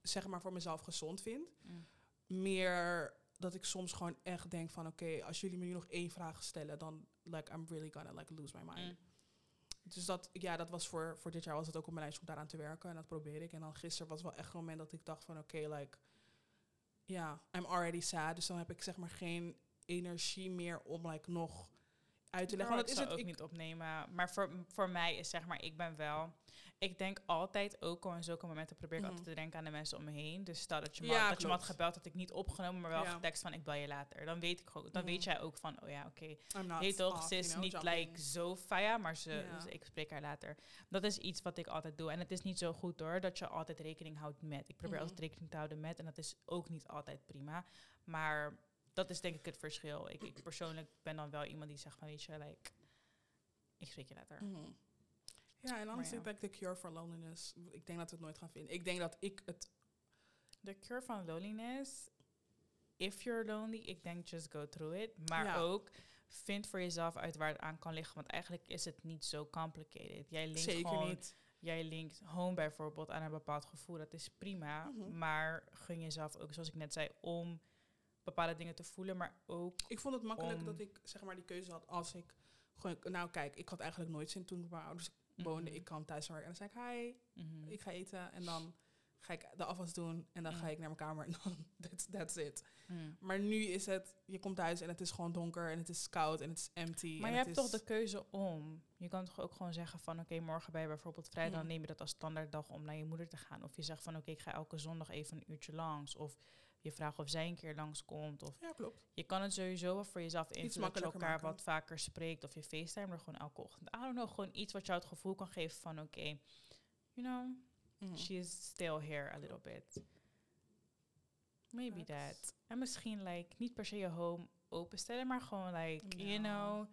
zeg maar, voor mezelf gezond vind. Mm. Meer dat ik soms gewoon echt denk van, oké, als jullie me nu nog één vraag stellen, dan, like, I'm really gonna, like, lose my mind. Mm. Dus dat, ja, dat was voor, voor dit jaar was het ook op mijn lijst om daaraan te werken. En dat probeer ik. En dan gisteren was wel echt een moment dat ik dacht van oké, like, ja, I'm already sad. Dus dan heb ik zeg maar geen energie meer om like nog uit te leggen. Want dat is het. ook Ik, niet opnemen. Maar voor, voor mij is zeg maar, ik ben wel... Ik denk altijd, ook al in zulke momenten probeer ik Mhm. altijd te denken aan de mensen om me heen. Dus stel dat je me, Ja, had- dat je me had gebeld, dat ik niet opgenomen, maar wel Ja. getekst van ik bel je later. Dan weet ik gewoon, dan Mhm. weet jij ook van, oh ja, oké. Not Weet toch, ze is niet jumping. like zo faya, maar ze- ik spreek haar later. Dat is iets wat ik altijd doe. En het is niet zo goed hoor, dat je altijd rekening houdt met. Ik probeer Mhm. altijd rekening te houden met en dat is ook niet altijd prima. Maar dat is denk ik het verschil. Ik, ik persoonlijk ben dan wel iemand die zegt van, weet je, like, ik spreek je later. Mhm. Ja, en anders ja. is like the cure for loneliness. Ik denk dat we het nooit gaan vinden. Ik denk dat ik het... De cure van loneliness, if you're lonely, ik denk just go through it. Maar Ja. ook, vind voor jezelf uit waar het aan kan liggen. Want eigenlijk is het niet zo complicated. Jij linkt Zeker gewoon niet. Jij linkt home bijvoorbeeld aan een bepaald gevoel. Dat is prima. Mhm. Maar gun jezelf ook, zoals ik net zei, om bepaalde dingen te voelen. Maar ook... Ik vond het makkelijk Om- dat ik zeg maar die keuze had als ik... Gewoon, nou kijk, ik had eigenlijk nooit zin toen mijn ouders woonden. Mhm. Ik kwam thuis werken en dan zei ik hi. Mhm. Ik ga eten en dan ga ik de afwas doen en dan ga Mm. ik naar mijn kamer en dan (laughs) that's, that's it. Mm. Maar nu is het, je komt thuis en het is gewoon donker en het is koud en het is empty. Maar en je hebt toch de keuze om. Je kan toch ook gewoon zeggen van oké, morgen je bijvoorbeeld vrij, dan Mm. neem je dat als standaarddag om naar je moeder te gaan. Of je zegt van oké, ik ga elke zondag even een uurtje langs. Of je vraagt of zij een keer langskomt. Of Ja, klopt. je kan het sowieso wel voor jezelf invullen dat je elkaar maken. wat vaker spreekt. Of je FaceTime er gewoon elke ochtend. I don't know, gewoon iets wat jou het gevoel kan geven van oké, you know, Mhm. she is still here a little bit. Maybe that. En misschien like niet per se je home openstellen, maar gewoon like, you know,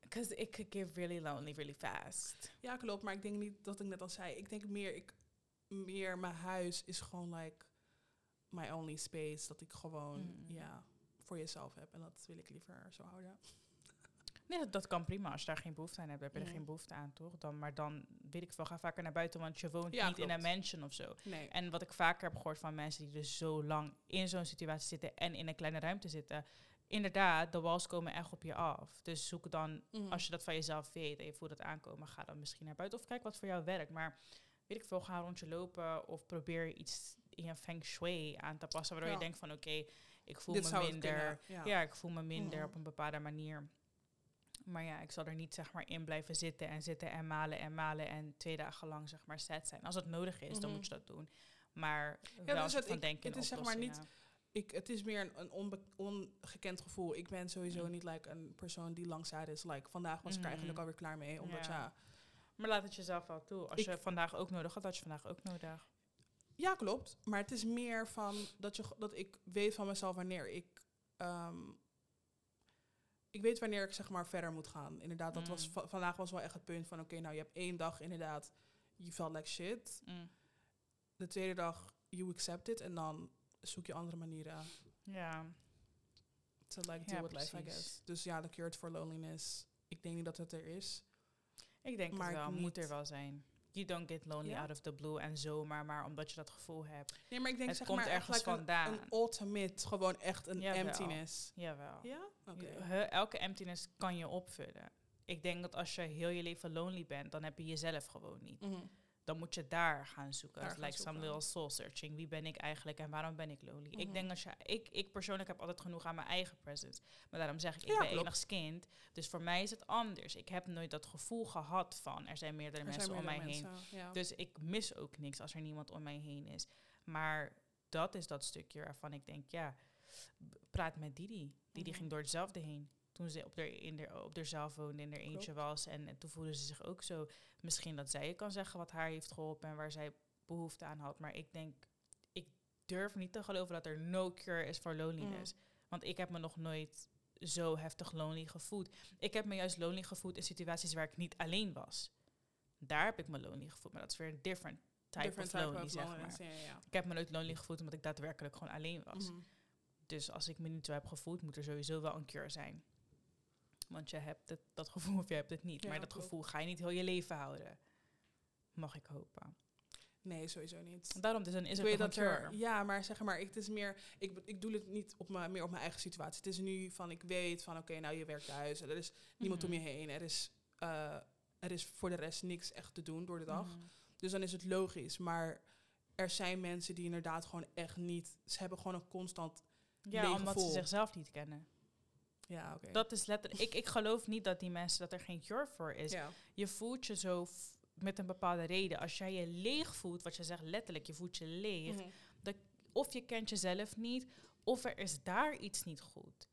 because it could get really lonely really fast. Ja, klopt. Maar ik denk niet dat ik net al zei. Ik denk meer, ik, meer mijn huis is gewoon like my only space. Dat ik gewoon, Mm. ja, voor jezelf heb. En dat wil ik liever zo houden. Nee, dat, dat kan prima. Als je daar geen behoefte aan hebt, heb je er Mhm. geen behoefte aan, toch? Dan, maar dan weet ik veel, ga vaker naar buiten, want je woont Ja, niet in een mansion of zo. Nee. En wat ik vaker heb gehoord van mensen die dus zo lang in zo'n situatie zitten en in een kleine ruimte zitten. Inderdaad, de walls komen echt op je af. Dus zoek dan, Mhm. als je dat van jezelf weet en je voelt het aankomen, ga dan misschien naar buiten of kijk wat voor jou werkt. Maar weet ik veel, ga een rondje lopen of probeer iets in je feng shui aan te passen, waardoor Ja. je denkt van oké, ik voel Dit me het minder. Ja. Ja. ik voel me minder Mhm. op een bepaalde manier. Maar ja, ik zal er niet zeg maar in blijven zitten en zitten en malen en malen en twee dagen lang zeg maar set zijn. Als dat nodig is, dan Mhm. moet je dat doen. Maar wel dus het- van ik- denken het is zeg maar niet-. Ik, het is meer een, een ongekend gevoel. Ik ben sowieso Mm. niet like, een persoon die lang sad is. Like, vandaag was ik er Mhm. eigenlijk alweer klaar mee. Omdat Ja. ja, Maar laat het jezelf wel toe. Als Ik- je vandaag ook nodig had, had je vandaag ook nodig. Ja, klopt. Maar het is meer van dat, je, dat ik weet van mezelf wanneer ik. ehm, ik weet wanneer ik zeg maar verder moet gaan. Inderdaad, dat was Mm. va- vandaag was wel echt het punt van: oké, nou je hebt één dag inderdaad, you felt like shit. Mm. De tweede dag, you accept it. En dan zoek je andere manieren Ja, to like Ja, deal with life, I guess. Dus ja, de cure for loneliness. Ik denk niet dat het er is. ik denk Maar het wel. Moet er wel zijn. You don't get lonely out of the blue en zomaar, maar omdat je dat gevoel hebt. Nee, maar ik denk Het zeg komt maar ergens like een- vandaan. Een, ultimate, gewoon echt een Jawel. emptiness. Jawel. Ja? Je- he- elke emptiness kan je opvullen. Ik denk dat als je heel je leven lonely bent, dan heb je jezelf gewoon niet. Mhm. Dan moet je daar gaan zoeken. Daar It's gaan like some little soul searching. Wie ben ik eigenlijk en waarom ben ik lonely? Ik Mhm. denk dat je, ik, ik persoonlijk heb altijd genoeg aan mijn eigen presence. Maar daarom zeg ik, ik Ja, ben klopt. enigskind. Dus voor mij is het anders. Ik heb nooit dat gevoel gehad van er zijn meerdere Er zijn mensen om mij heen. Ja. Dus ik mis ook niks als er niemand om mij heen is. Maar dat is dat stukje waarvan ik denk, ja, praat met Didi. Didi Mhm. ging door hetzelfde heen. Toen ze op de, in de, op woonde, in haar eentje was. En, en toen voelde ze zich ook zo. Misschien dat zij je kan zeggen wat haar heeft geholpen en waar zij behoefte aan had. Maar ik denk, ik durf niet te geloven dat er no cure is voor loneliness. Want ik heb me nog nooit zo heftig lonely gevoeld. Ik heb me juist lonely gevoeld in situaties waar ik niet alleen was. Daar heb ik me lonely gevoeld. Maar dat is weer een different type Different of type lonely, of zeg maar. Ja, ja. Ik heb me nooit lonely gevoeld omdat ik daadwerkelijk gewoon alleen was. Mhm. Dus als ik me niet zo heb gevoeld, moet er sowieso wel een cure zijn. Want je hebt het, dat gevoel of je hebt het niet. Ja, maar dat gevoel ga je niet heel je leven houden. Mag ik hopen. Nee, sowieso niet. Daarom dus dan is ik het dat een er, ja, maar zeg maar, ik, het is meer, ik, ik doe het niet op mijn, meer op mijn eigen situatie. Het is nu van, ik weet van, oké, nou je werkt thuis, er is niemand om Mhm. je heen, er is, eh, er is voor de rest niks echt te doen door de dag. Mhm. Dus dan is het logisch, maar er zijn mensen die inderdaad gewoon echt niet, ze hebben gewoon een constant, Ja, omdat gevoel. ze zichzelf niet kennen. Ja, oké. Dat is letterlijk. Ik, ik geloof niet dat die mensen dat er geen cure voor is. ja. Je voelt je zo met een bepaalde reden. Als jij je leeg voelt, wat je zegt letterlijk, je voelt je leeg. Mhm. Of je kent jezelf niet, of er is daar iets niet goed.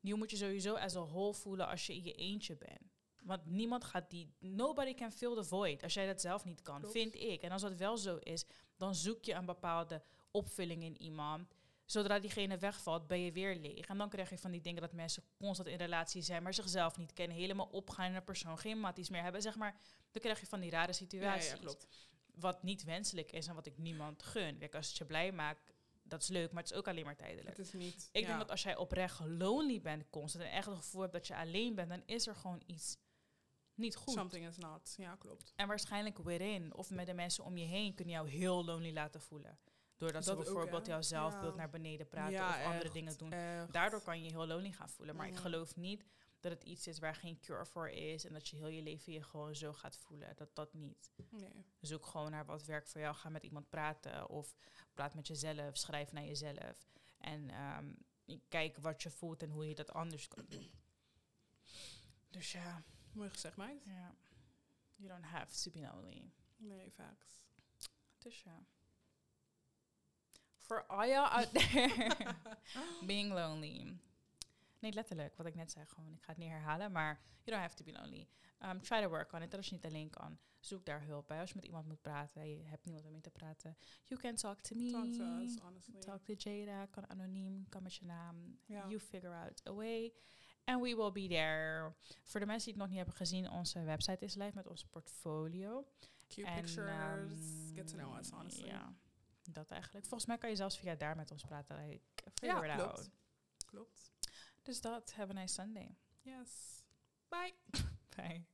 Je moet je sowieso als een whole voelen als je in je eentje bent. Want niemand gaat die. Nobody can fill the void als jij dat zelf niet kan, Klopt. vind ik. En als dat wel zo is, dan zoek je een bepaalde opvulling in iemand. Zodra diegene wegvalt, ben je weer leeg. En dan krijg je van die dingen dat mensen constant in relatie zijn, maar zichzelf niet kennen, helemaal opgaan in een persoon, geen matties meer hebben. Zeg maar, dan krijg je van die rare Ja, situaties. ja, klopt. Wat niet wenselijk is en wat ik niemand gun. Kijk, als het je blij maakt, dat is leuk, maar het is ook alleen maar tijdelijk. Het is niet, Ik ja. denk dat als jij oprecht lonely bent constant en echt het gevoel hebt dat je alleen bent, dan is er gewoon iets niet goed. Something is not, ja, klopt. En waarschijnlijk within of met de mensen om je heen kunnen jou heel lonely laten voelen. Doordat ze Dat ook, bijvoorbeeld hè? jouw zelfbeeld Ja. naar beneden praten Ja, of andere dingen doen. echt. Daardoor kan je je heel lonely gaan voelen. Maar ik Mhm. geloof niet dat het iets is waar geen cure voor is en dat je heel je leven je gewoon zo gaat voelen. Dat dat niet. Nee. Zoek gewoon naar wat werkt voor jou. Ga met iemand praten of praat met jezelf. Schrijf naar jezelf. En ehm, kijk wat je voelt en hoe je dat anders kan doen. Dus ja, Mooi gezegd, meid. ja. You don't have to be lonely. Nee, facts. Dus ja. For all y'all out there being lonely. Nee, letterlijk, wat ik net zei, gewoon. Ik ga het niet herhalen, maar you don't have to be lonely. Um, try to work on it. Als je niet alleen kan, zoek daar hulp bij. Als je met iemand moet praten, je hebt niemand om mee te praten. You can talk to me. Talk to us, honestly. Talk to Jada, kan anoniem, kan met je naam. You figure out a way. And we will be there. Voor de mensen die het nog niet hebben gezien, onze website is live met ons portfolio. Cute En, pictures. ehm, Get to know us, honestly. Dat eigenlijk. Volgens mij kan je zelfs via daar met ons praten. Like, Ja, figure klopt. out. Klopt. Dus dat, have a nice Sunday. Yes. Bye. (laughs) Bye.